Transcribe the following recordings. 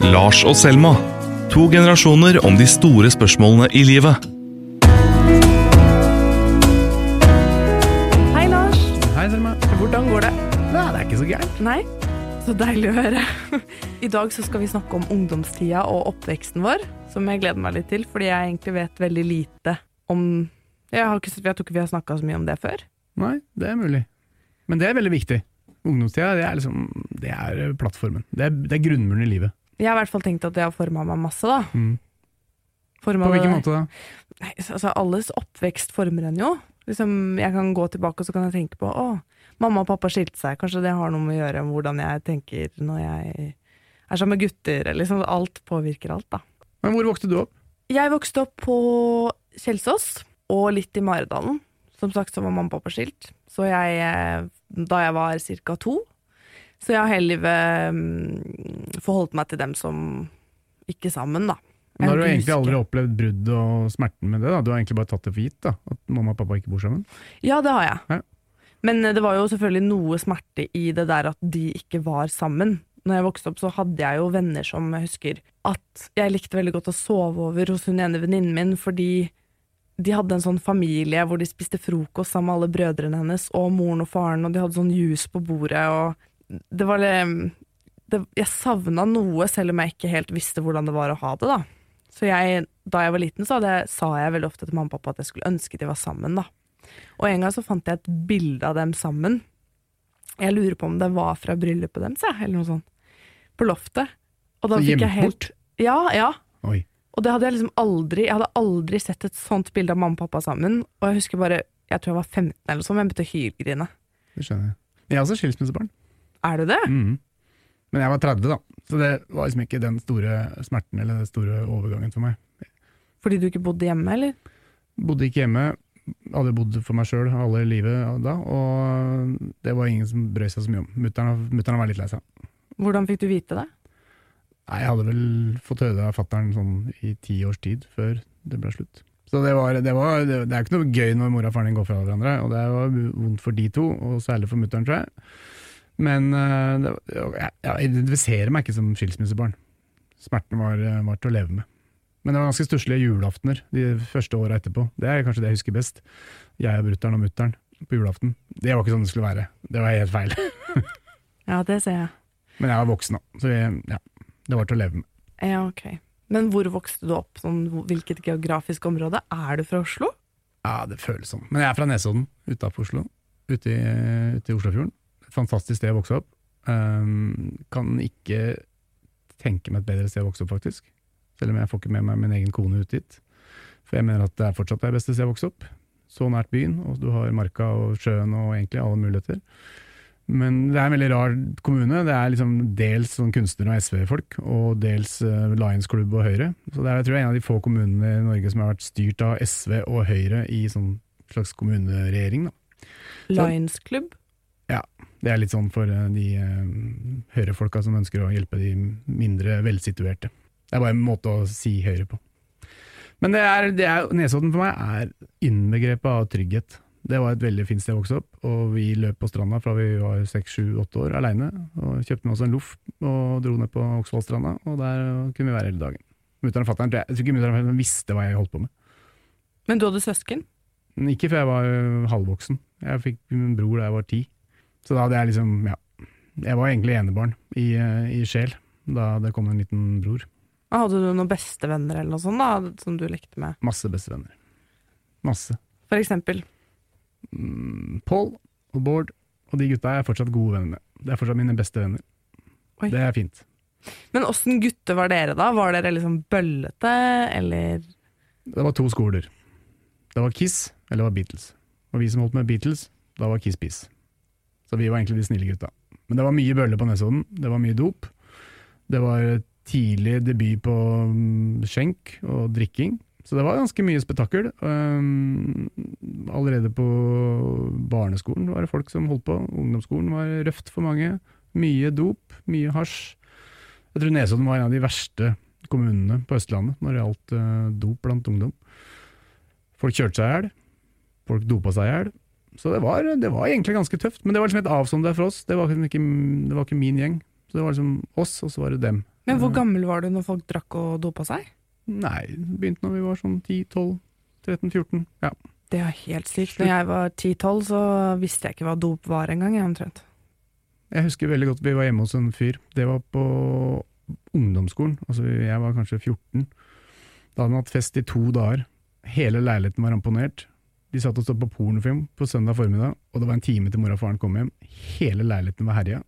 Lars og Selma. To generasjoner om de store spørsmålene i livet. Hei, Lars. Hei, Selma. Hvordan går det? Nei, det er ikke så gærent. Nei? Så deilig å høre. I dag så skal vi snakke om ungdomstida og oppveksten vår, som jeg gleder meg litt til, fordi jeg egentlig vet veldig lite om Jeg, har ikke, jeg tror ikke vi har snakka så mye om det før. Nei, det er mulig. Men det er veldig viktig. Ungdomstida det er, liksom, det er plattformen. Det er, det er grunnmuren i livet. Jeg har i hvert fall tenkt at det har forma meg masse, da. Mm. På hvilken måte da? Nei, altså, alles oppvekst former en jo. Liksom, jeg kan gå tilbake og så kan jeg tenke på å, mamma og pappa skilte seg. Kanskje det har noe med å gjøre med hvordan jeg tenker når jeg er sammen med gutter. Liksom, alt påvirker alt, da. Men hvor vokste du opp? Jeg vokste opp på Kjelsås og litt i Maridalen. Som sagt så var mamma og pappa skilt. Så jeg, eh, da jeg var ca. to. Så jeg har hele livet mm, forholdt meg til dem som ikke sammen, da. Men da har du egentlig aldri opplevd brudd og smerten med det? da? Du har egentlig bare tatt det for gitt da? at mamma og pappa ikke bor sammen? Ja, det har jeg. Ja. Men eh, det var jo selvfølgelig noe smerte i det der at de ikke var sammen. Når jeg vokste opp, så hadde jeg jo venner som jeg husker at jeg likte veldig godt å sove over hos hun ene venninnen min, fordi de hadde en sånn familie hvor de spiste frokost sammen med alle brødrene hennes, og moren og faren, og de hadde sånn juice på bordet, og det var det, Jeg savna noe, selv om jeg ikke helt visste hvordan det var å ha det, da. Så jeg, da jeg var liten, så hadde, sa jeg veldig ofte til mamma og pappa at jeg skulle ønske de var sammen, da. Og en gang så fant jeg et bilde av dem sammen. Jeg lurer på om det var fra bryllupet deres, eller noe sånt. På loftet. Og da Så gjemt jeg helt Ja, ja. Oi. Og det hadde jeg liksom aldri Jeg hadde aldri sett et sånt bilde av mamma og pappa sammen. Og jeg husker bare Jeg tror jeg var 15 eller sånn, men jeg begynte å hylgrine. Det skjønner jeg. Jeg er også skilsmissebarn. Er du det? Mm. Men jeg var 30 da, så det var liksom ikke den store smerten eller den store overgangen for meg. Fordi du ikke bodde hjemme, eller? Bodde ikke hjemme, hadde bodd for meg sjøl alle livet da, og det var ingen som brød seg så mye om. Mutter'n var litt lei seg. Hvordan fikk du vite det? Nei, jeg hadde vel fått høre det av fatter'n sånn i ti års tid før det ble slutt. Så det, var, det, var, det, det er ikke noe gøy når mora og faren din går fra hverandre, og det var vondt for de to, og særlig for mutter'n, tror jeg. Men eh, jeg, jeg identifiserer meg ikke som skilsmissebarn. Smerten var, eh, var til å leve med. Men det var ganske stusslige julaftener de første åra etterpå. Det er kanskje det jeg husker best. Jeg og brutter'n og mutter'n på julaften. Det var ikke sånn det skulle være. Det var helt feil. Ja, det ser jeg. Men jeg var voksen, da. Så jeg, ja, det var til å leve med. Ja, ok. Men hvor vokste du opp? Sånn, hvilket geografisk område? Er du fra Oslo? Ja, det føles sånn. Men jeg er fra Nesodden, utafor Oslo. Ute i, ute i Oslofjorden. Fantastisk sted å vokse opp. Um, kan ikke tenke meg et bedre sted å vokse opp, faktisk. Selv om jeg får ikke med meg min egen kone ut dit. For jeg mener at det er fortsatt det beste stedet å vokse opp. Så nært byen, og du har marka og sjøen og egentlig alle muligheter. Men det er en veldig rar kommune. Det er liksom dels sånn kunstnere og SV-folk, og dels uh, Lions-klubb og Høyre. Så det er jeg tror en av de få kommunene i Norge som har vært styrt av SV og Høyre i sånn slags kommuneregjering. Da. Lions Club? Det er litt sånn for uh, de uh, Høyre-folka som ønsker å hjelpe de mindre velsituerte. Det er bare en måte å si Høyre på. Men det er, det er, Nesodden for meg er innbegrepet av trygghet. Det var et veldig fint sted å vokse opp, og vi løp på stranda fra vi var seks, sju, åtte år aleine. Kjøpte med oss en loff og dro ned på Oksvollstranda, og der kunne vi være hele dagen. Mutter'n og fatter'n jeg tror ikke mutter'n visste hva jeg holdt på med. Men du hadde søsken? Ikke før jeg var halvvoksen. Jeg fikk min bror da jeg var ti. Så da hadde jeg liksom, ja Jeg var egentlig enebarn i, i sjel da det kom en liten bror. Hadde du noen bestevenner eller noe sånt da, som du lekte med? Masse bestevenner. Masse. For eksempel? Mm, Paul og Bård og de gutta er jeg fortsatt gode venner med. Det er fortsatt mine beste venner. Oi. Det er fint. Men åssen gutter var dere da? Var dere liksom bøllete, eller Det var to skoler. Det var Kiss, eller det var Beatles. Og vi som holdt med Beatles, da var Kiss Piss. Så vi var egentlig de snille gutta. Men det var mye bølle på Nesodden. Det var mye dop. Det var tidlig debut på mm, skjenk og drikking. Så det var ganske mye spetakkel. Um, allerede på barneskolen var det folk som holdt på. Ungdomsskolen var røft for mange. Mye dop, mye hasj. Jeg tror Nesodden var en av de verste kommunene på Østlandet når det gjaldt uh, dop blant ungdom. Folk kjørte seg i hjel. Folk dopa seg i hjel. Så det var, det var egentlig ganske tøft. Men det var liksom et avsondret for oss. Det var, liksom ikke, det var ikke min gjeng. Så det var liksom oss, og så var det dem. Men hvor gammel var du når folk drakk og dopa seg? Nei, begynte når vi var sånn 10-12-13-14. Ja. Det er helt sykt. Når jeg var 10-12, så visste jeg ikke hva dop var engang, omtrent. Jeg husker veldig godt vi var hjemme hos en fyr. Det var på ungdomsskolen. Altså jeg var kanskje 14. Da hadde han hatt fest i to dager. Hele leiligheten var ramponert. De satt og så på pornofilm på søndag formiddag, og det var en time til mora og faren kom hjem. Hele leiligheten var herja.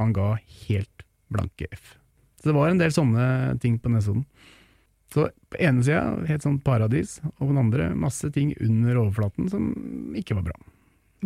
Han ga helt blanke F. Så det var en del sånne ting på Nesodden. Så på ene sida helt sånn paradis, og på den andre masse ting under overflaten som ikke var bra.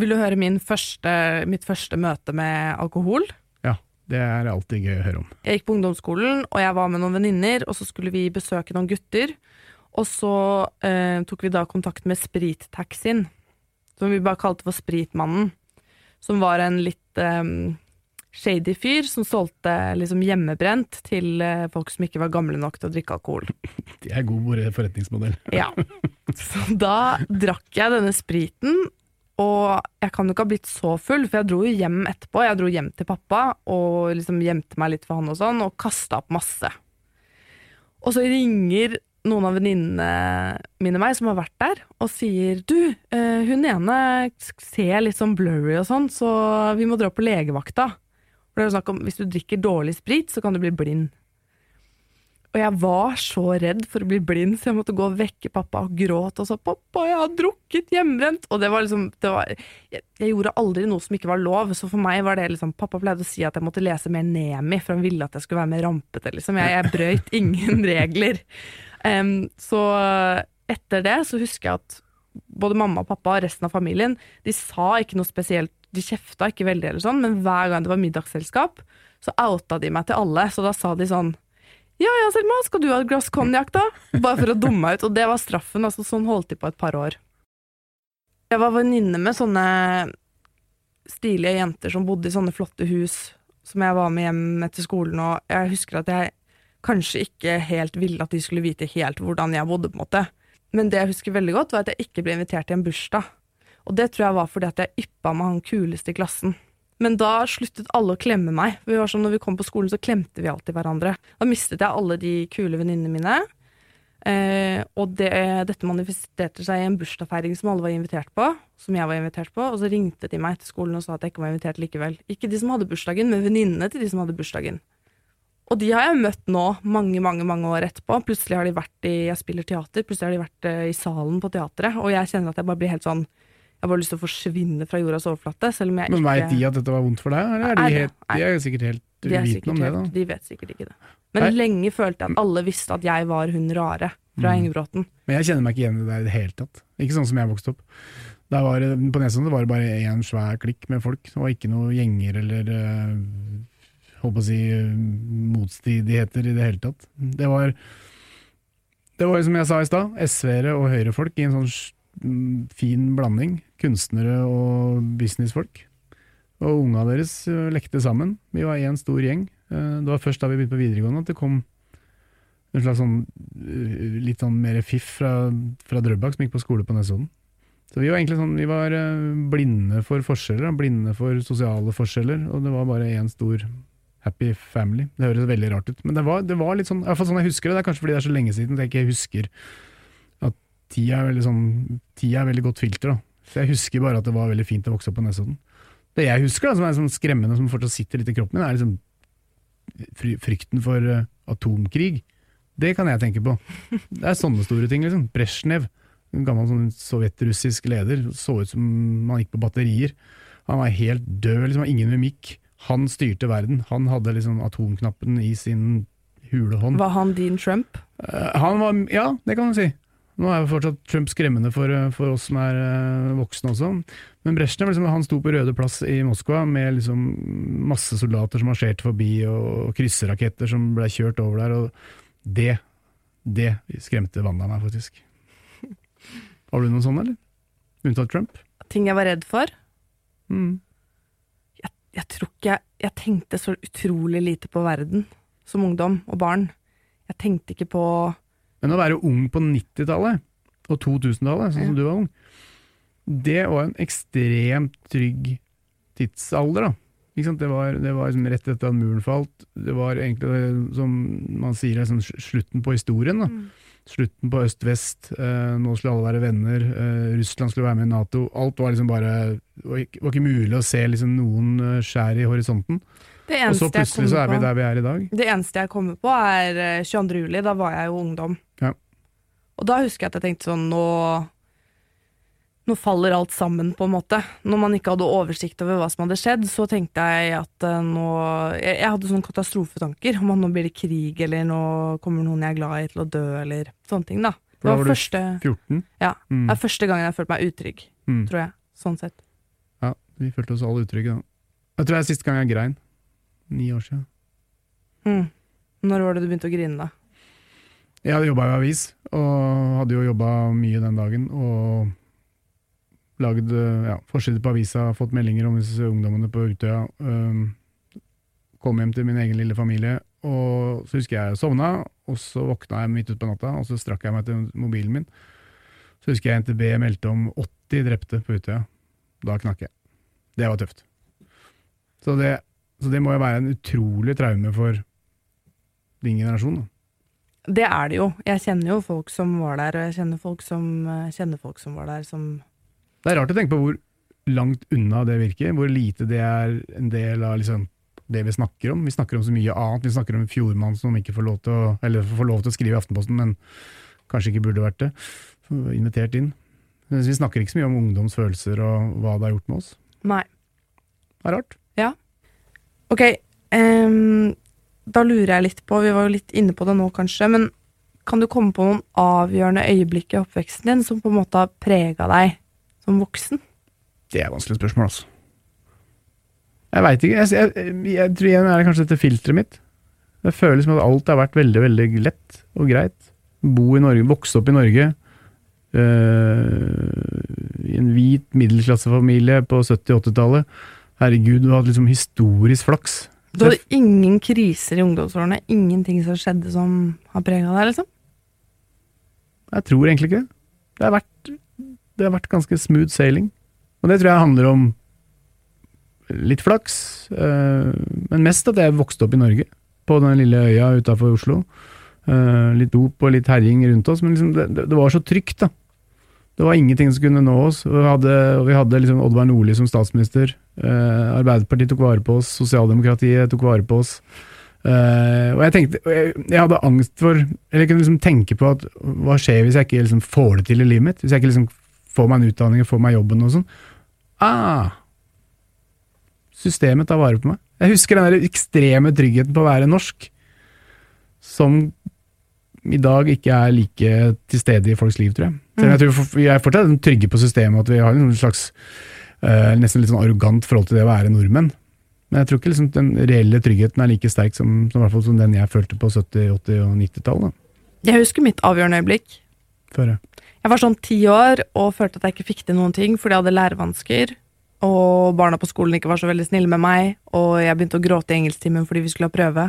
Vil du høre min første, mitt første møte med alkohol? Ja, det er alltid gøy å høre om. Jeg gikk på ungdomsskolen, og jeg var med noen venninner, og så skulle vi besøke noen gutter. Og så eh, tok vi da kontakt med Sprittaxien, som vi bare kalte for Spritmannen. Som var en litt eh, shady fyr som solgte liksom hjemmebrent til eh, folk som ikke var gamle nok til å drikke alkohol. Det er god forretningsmodell. Ja. Så da drakk jeg denne spriten, og jeg kan jo ikke ha blitt så full, for jeg dro jo hjem etterpå. Jeg dro hjem til pappa og liksom gjemte meg litt for han og sånn, og kasta opp masse. Og så ringer noen av venninnene mine meg som har vært der, og sier du, eh, hun ene ser litt sånn blurry og sånn, så vi må dra på legevakta. For det er snakk om hvis du drikker dårlig sprit, så kan du bli blind. Og jeg var så redd for å bli blind, så jeg måtte gå og vekke pappa og gråte og sa 'pappa, jeg har drukket hjemmebrent'. Og det var liksom det var, jeg, jeg, gjorde aldri noe som ikke var lov, så for meg var det liksom Pappa pleide å si at jeg måtte lese mer Nemi, for han ville at jeg skulle være mer rampete, liksom. Jeg, jeg brøyt ingen regler. Um, så etter det så husker jeg at både mamma og pappa og resten av familien, de sa ikke noe spesielt, de kjefta ikke veldig eller sånn, men hver gang det var middagsselskap, så outa de meg til alle, så da sa de sånn ja ja, Selma, skal du ha et glass konjakk, da? Bare for å dumme meg ut. Og det var straffen. altså Sånn holdt de på et par år. Jeg var venninne med sånne stilige jenter som bodde i sånne flotte hus som jeg var med hjem etter skolen, og jeg husker at jeg kanskje ikke helt ville at de skulle vite helt hvordan jeg bodde, på en måte. Men det jeg husker veldig godt, var at jeg ikke ble invitert til en bursdag. Og det tror jeg var fordi at jeg yppa med han kuleste i klassen. Men da sluttet alle å klemme meg. Vi var sånn, når vi kom på skolen, så klemte vi alltid hverandre. Da mistet jeg alle de kule venninnene mine. Eh, og det, dette manifesterte seg i en bursdagsfeiring som alle var invitert på. Som jeg var invitert på. Og så ringte de meg til skolen og sa at jeg ikke var invitert likevel. Ikke de som hadde bursdagen, men venninnene til de som hadde bursdagen. Og de har jeg møtt nå, mange mange, mange år etterpå. Plutselig har de vært i Jeg spiller teater, plutselig har de vært eh, i salen på teatret. Og jeg kjenner at jeg bare blir helt sånn jeg har bare lyst til å forsvinne fra jordas overflate. Selv om jeg Men ikke veit de at dette var vondt for deg, eller er de, helt, de er sikkert helt de, uvitende om det, da? helt, de vet sikkert ikke det. Men Nei. lenge følte jeg at alle visste at jeg var hun rare fra Mm. Engebråten. Men jeg kjenner meg ikke igjen i det der i det hele tatt. Ikke sånn som jeg vokste opp. Der var, på Nesodden var det bare én svær klikk med folk. Det ikke noen gjenger eller uh, på å si motstridigheter i det hele tatt. Det var, det var som jeg sa i stad, SV-ere og høyrefolk i en sånn fin blanding. Kunstnere og businessfolk. Og unga deres eh, lekte sammen. Vi var én stor gjeng. Eh, Det var først da vi begynte på videregående at det kom en slags sånn eh, litt sånn mer fiff fra, fra Drøbak som gikk på skole på Nesodden. Så vi var egentlig sånn, vi var blinde for forskjeller, blinde for sosiale forskjeller, og det var bare én stor happy family. Det høres veldig rart ut, men det var, det var litt sånn, i hvert fall sånn jeg husker det, det er kanskje fordi det er så lenge siden at jeg ikke husker at tida er veldig sånn, tida er veldig godt filter da. Så jeg husker bare at det var veldig fint å vokse opp på Nesodden. Det jeg husker da, som er sånn skremmende, som fortsatt sitter litt i kroppen min, er liksom frykten for eh, atomkrig. Det kan jeg tenke på. Det er sånne store ting, liksom. Brezjnev, en gammel sånn sovjetrussisk leder, så ut som han gikk på batterier. Han var helt død, liksom, ingen mimikk. Han styrte verden. Han hadde liksom atomknappen i sin hule hånd. Var han din Trump? Eh, han var, ja, det kan du si. Nå er jo fortsatt Trump skremmende for, eh, for oss som er eh, voksne også. Men Brezjnev liksom, han sto på Røde plass i Moskva med liksom masse soldater som marsjerte forbi, og krysseraketter som ble kjørt over der. og Det det skremte Wanda meg, faktisk. Har du noen sånne, eller? Unntatt Trump? Ting jeg var redd for? Mm. Jeg, tror ikke jeg, jeg tenkte så utrolig lite på verden som ungdom og barn. Jeg tenkte ikke på Men å være ung på 90-tallet og 2000-tallet, sånn som du var ung, det var en ekstremt trygg tidsalder, da. Det var, det var liksom rett etter at muren falt. Det var egentlig, som man sier, liksom slutten på historien. da. Mm. Slutten på øst-vest. Eh, nå skulle alle være venner. Eh, Russland skulle være med i Nato. Alt var liksom bare Det var ikke, var ikke mulig å se liksom noen eh, skjær i horisonten. Det Og så plutselig så er vi der vi er i dag. det eneste jeg kommer på, er eh, 22. juli. Da var jeg jo ungdom. Ja. Og da husker jeg at jeg tenkte sånn Nå nå faller alt sammen, på en måte. Når man ikke hadde oversikt over hva som hadde skjedd, så tenkte jeg at eh, nå Jeg, jeg hadde sånne katastrofetanker om at nå blir det krig, eller nå kommer noen jeg er glad i til å dø, eller sånne ting, da. Det da var, var du 14. Ja. Mm. det er første gangen jeg følte meg utrygg, Mm. tror jeg. Sånn sett. Ja, vi følte oss alle utrygge da. Jeg tror det er siste gang jeg grein. Ni år siden. Mm. Når var det du begynte å grine, da? Jeg hadde jobba i avis, og hadde jo jobba mye den dagen. Og lagd eh, ja, forsider på avisa, fått meldinger om disse ungdommene på Utøya. Um, kom hjem til min egen lille familie, og så husker jeg jeg sovna, og så våkna jeg midt utpå natta, og så strakk jeg meg til mobilen min. Så husker jeg NTB meldte om 80 drepte på Utøya. Da knakk jeg. Det var tøft. Så det, så det må jo være en utrolig traume for din generasjon. da. Det er det jo. Jeg kjenner jo folk som var der, og jeg kjenner folk som eh, kjenner folk som var der, som Det er rart å tenke på hvor langt unna det virker, hvor lite det er en del av liksom, det vi snakker om. Vi snakker om så mye annet. Vi snakker om Fjordmann som ikke får lov til å, eller får lov til å skrive i Aftenposten, men kanskje ikke burde vært det. Invitert inn. Men Vi snakker ikke så mye om ungdoms følelser og hva det har gjort med oss. Nei. Det er rart. Ok, um, da lurer jeg litt på, vi var jo litt inne på det nå kanskje, men kan du komme på noen avgjørende øyeblikk i oppveksten din som på en måte har prega deg som voksen? Det er et vanskelig spørsmål, altså. Jeg veit ikke. Jeg, jeg, jeg tror igjen er det kanskje dette filteret mitt. Det føles som at alt har vært veldig, veldig lett og greit. Bo i Norge, vokse opp i Norge. øh, I en hvit middelklassefamilie på 70-80-tallet. Herregud, du har hatt liksom historisk flaks. Du hadde ingen kriser i ungdomsårene? Ingenting som skjedde som har prega deg, liksom? Jeg tror egentlig ikke det. Det har vært, det har vært ganske smooth sailing. Og det tror jeg handler om litt flaks, øh, men mest at jeg vokste opp i Norge. På den lille øya utafor Oslo. Eh, litt dop og litt herjing rundt oss, men liksom det, det, var så trygt, da. Det var ingenting som kunne nå oss. Vi hadde, vi hadde liksom Oddvar Nordli som statsminister. Eh, Arbeiderpartiet tok vare på oss, sosialdemokratiet tok vare på oss. Eh, og jeg tenkte, jeg, jeg hadde angst for Eller jeg kunne liksom tenke på at hva skjer hvis jeg ikke liksom får det til i livet mitt? Hvis jeg ikke liksom får meg en utdanning får meg jobben og sånn. Ah, systemet tar vare på meg. Jeg husker den der ekstreme tryggheten på å være norsk, som i dag ikke er like til stede i folks liv, tror jeg. Selv om jeg tror vi er fortsatt trygge på systemet, at vi har en slags eh, nesten litt sånn arrogant forhold til det å være nordmenn. Men jeg tror ikke liksom, den reelle tryggheten er like sterk som, som, i hvert fall som den jeg følte på 70-, 80- og 90-tallet. Jeg husker mitt avgjørende øyeblikk. Før jeg. Jeg var sånn ti år og følte at jeg ikke fikk til noen ting fordi jeg hadde lærevansker. Og barna på skolen ikke var så veldig snille med meg, og jeg begynte å gråte i engelsktimen fordi vi skulle ha prøve.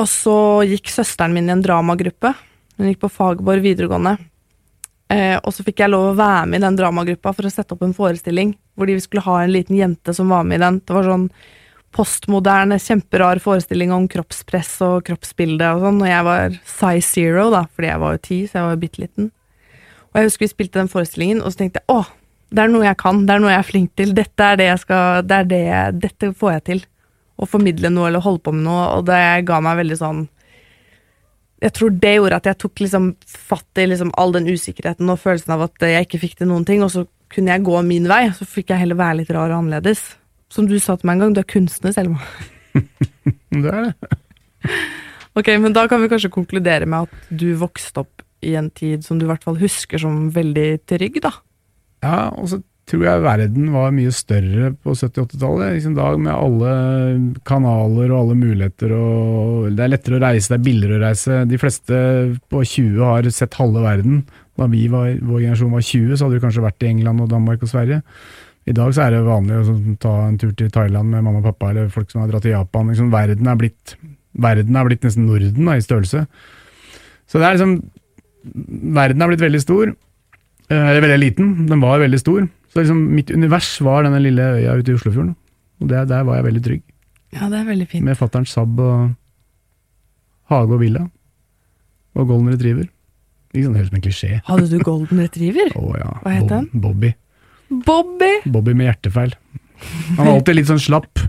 Og så gikk søsteren min i en dramagruppe. Hun gikk på Fagerborg videregående. Eh, og så fikk jeg lov å være med i den dramagruppa for å sette opp en forestilling hvor de skulle ha en liten jente som var med i den. Det var sånn postmoderne, kjemperar forestilling om kroppspress og kroppsbilde og sånn, og jeg var size zero, da, fordi jeg var jo ti, så jeg var jo bitte liten. Og jeg husker vi spilte den forestillingen, og så tenkte jeg åh, det er noe jeg kan, det er noe jeg er flink til, dette er det jeg skal, det er det, dette får jeg til. Å formidle noe eller holde på med noe, og det ga meg veldig sånn jeg tror det gjorde at jeg tok liksom fatt i liksom all den usikkerheten og følelsen av at jeg ikke fikk til noen ting, og så kunne jeg gå min vei, så fikk jeg heller være litt rar og annerledes. Som du sa til meg en gang, du er kunstner, Selma. Det er det. Ok, men da kan vi kanskje konkludere med at du vokste opp i en tid som du i hvert fall husker som veldig trygg, da. Ja, og så tror jeg verden var mye større på 70-80-tallet. Liksom dag med alle kanaler og alle muligheter. Og det er lettere å reise, det er billigere å reise. De fleste på 20 har sett halve verden. Da vi var, vår generasjon var 20, så hadde vi kanskje vært i England og Danmark og Sverige. I dag så er det vanlig å sånn ta en tur til Thailand med mamma og pappa, eller folk som har dratt til Japan. Liksom, verden, er blitt, verden er blitt nesten Norden da, i størrelse. Så det er liksom Verden er blitt veldig stor. Eh, Eller veldig liten. Den var veldig stor. Så liksom mitt univers var denne lille øya ute i Oslofjorden. Og det, der var jeg veldig trygg. Ja, det er veldig fint. Med fatterns Saab og hage og villa. Og golden retriever. Ikke sånn helt som en klisjé. Hadde du golden retriever? Å ja. Hva het den? Bobby. Bobby! Bobby med hjertefeil. Han var alltid litt sånn slapp.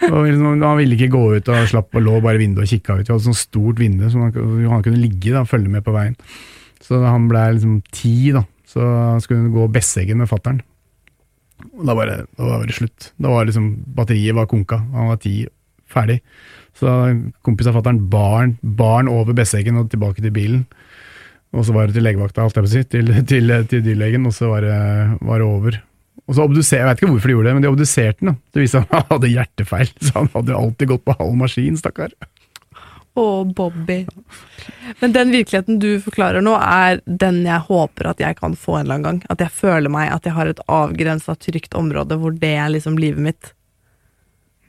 Liksom, han ville ikke gå ut og slapp og lå bare i vinduet og kikka ut. Vi hadde sånn stort vindu så han, han kunne ligge og følge med på veien. Så da han ble liksom ti, da, så skulle han gå Besseggen med fattern. Og da, bare, da var det slutt. Da var liksom batteriet var konka. Han var ti, ferdig. Så kompis av fattern bar han over Besseggen og tilbake til bilen. Og så var det til legevakta, holdt jeg på å si, til, til, til dyrlegen, og så var det, var det over. Og så obduser, Jeg vet ikke hvorfor de gjorde det, men de obduserte den. Det viste at han hadde hjertefeil, så han hadde alltid gått på halv maskin, stakkar. Å, Bobby. Men den virkeligheten du forklarer nå, er den jeg håper at jeg kan få en eller annen gang. At jeg føler meg at jeg har et avgrensa, trygt område hvor det er liksom livet mitt.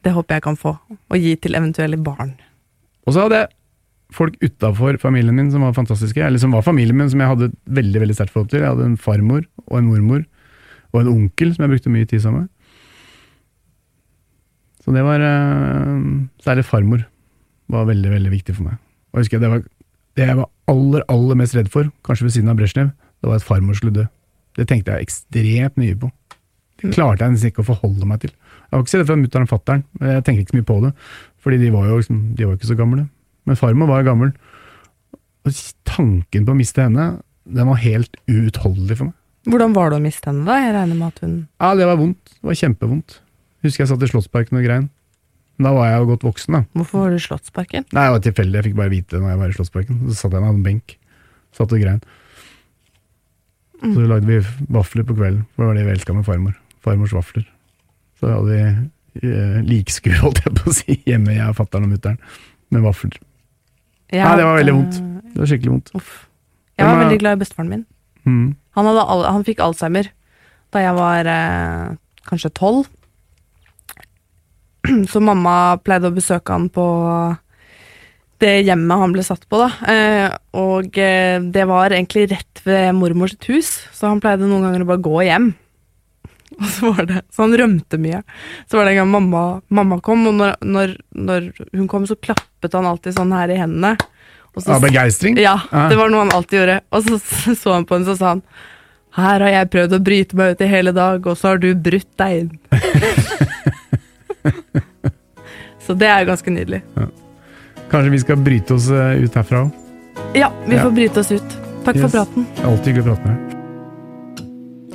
Det håper jeg kan få, og gi til eventuelle barn. Og så hadde jeg folk utafor familien min som var fantastiske, eller som var familien min, som jeg hadde veldig veldig sterkt forhold til. Jeg hadde en farmor og en mormor og en onkel som jeg brukte mye tid sammen med. Så det var eh, Særlig farmor var veldig, veldig viktig for meg. Og jeg husker det var det jeg var aller, aller mest redd for, kanskje ved siden av Brezjnev, det var at farmor skulle dø. Det tenkte jeg ekstremt mye på. Det klarte jeg nesten ikke å forholde meg til. Jeg var ikke så redd for mutter'n og fatter'n, jeg tenkte ikke så mye på det, fordi de var jo liksom, de var ikke så gamle. Men farmor var gammel. Og tanken på å miste henne, den var helt uutholdelig for meg. Hvordan var det å miste henne, da? Jeg regner med at hun Ja, det var vondt. Det var kjempevondt. Husker jeg satt i Slottsparken og grein. Men Da var jeg jo godt voksen, da. Hvorfor var du i Slottsparken? Nei, det var tilfeldig, jeg fikk bare vite det når jeg var i Slottsparken. Så satt jeg meg på en benk, satt og grein. Så lagde vi vafler på kvelden, for det var det vi elska med farmor. Farmors vafler. Så hadde vi eh, likskur, holdt jeg på å si, hjemme, jeg, fatter'n og mutter'n, med vafler. Jeg Nei, det var veldig vondt. Det var skikkelig vondt. Uff. Jeg var veldig glad i bestefaren min. Mm. Han, al- han fikk Alzheimer da jeg var eh, kanskje tolv. Så mamma pleide å besøke han på det hjemmet han ble satt på, da. Eh, og eh, det var egentlig rett ved mormors hus, så han pleide noen ganger å bare gå hjem. Og så var det, så han rømte mye. Så var det en gang mamma, mamma kom, og når, når, når hun kom, så klappet han alltid sånn her i hendene. Og så Av begeistring? ja, det var noe han alltid gjorde. Og så så han på henne, så sa han Her har jeg prøvd å bryte meg ut i hele dag, og så har du brutt deg inn. så det er ganske nydelig. Kanskje vi skal bryte oss eh, ut herfra òg? Ja, vi Ja. får bryte oss ut. Takk Yes. for praten. Alltid hyggelig å prate med deg.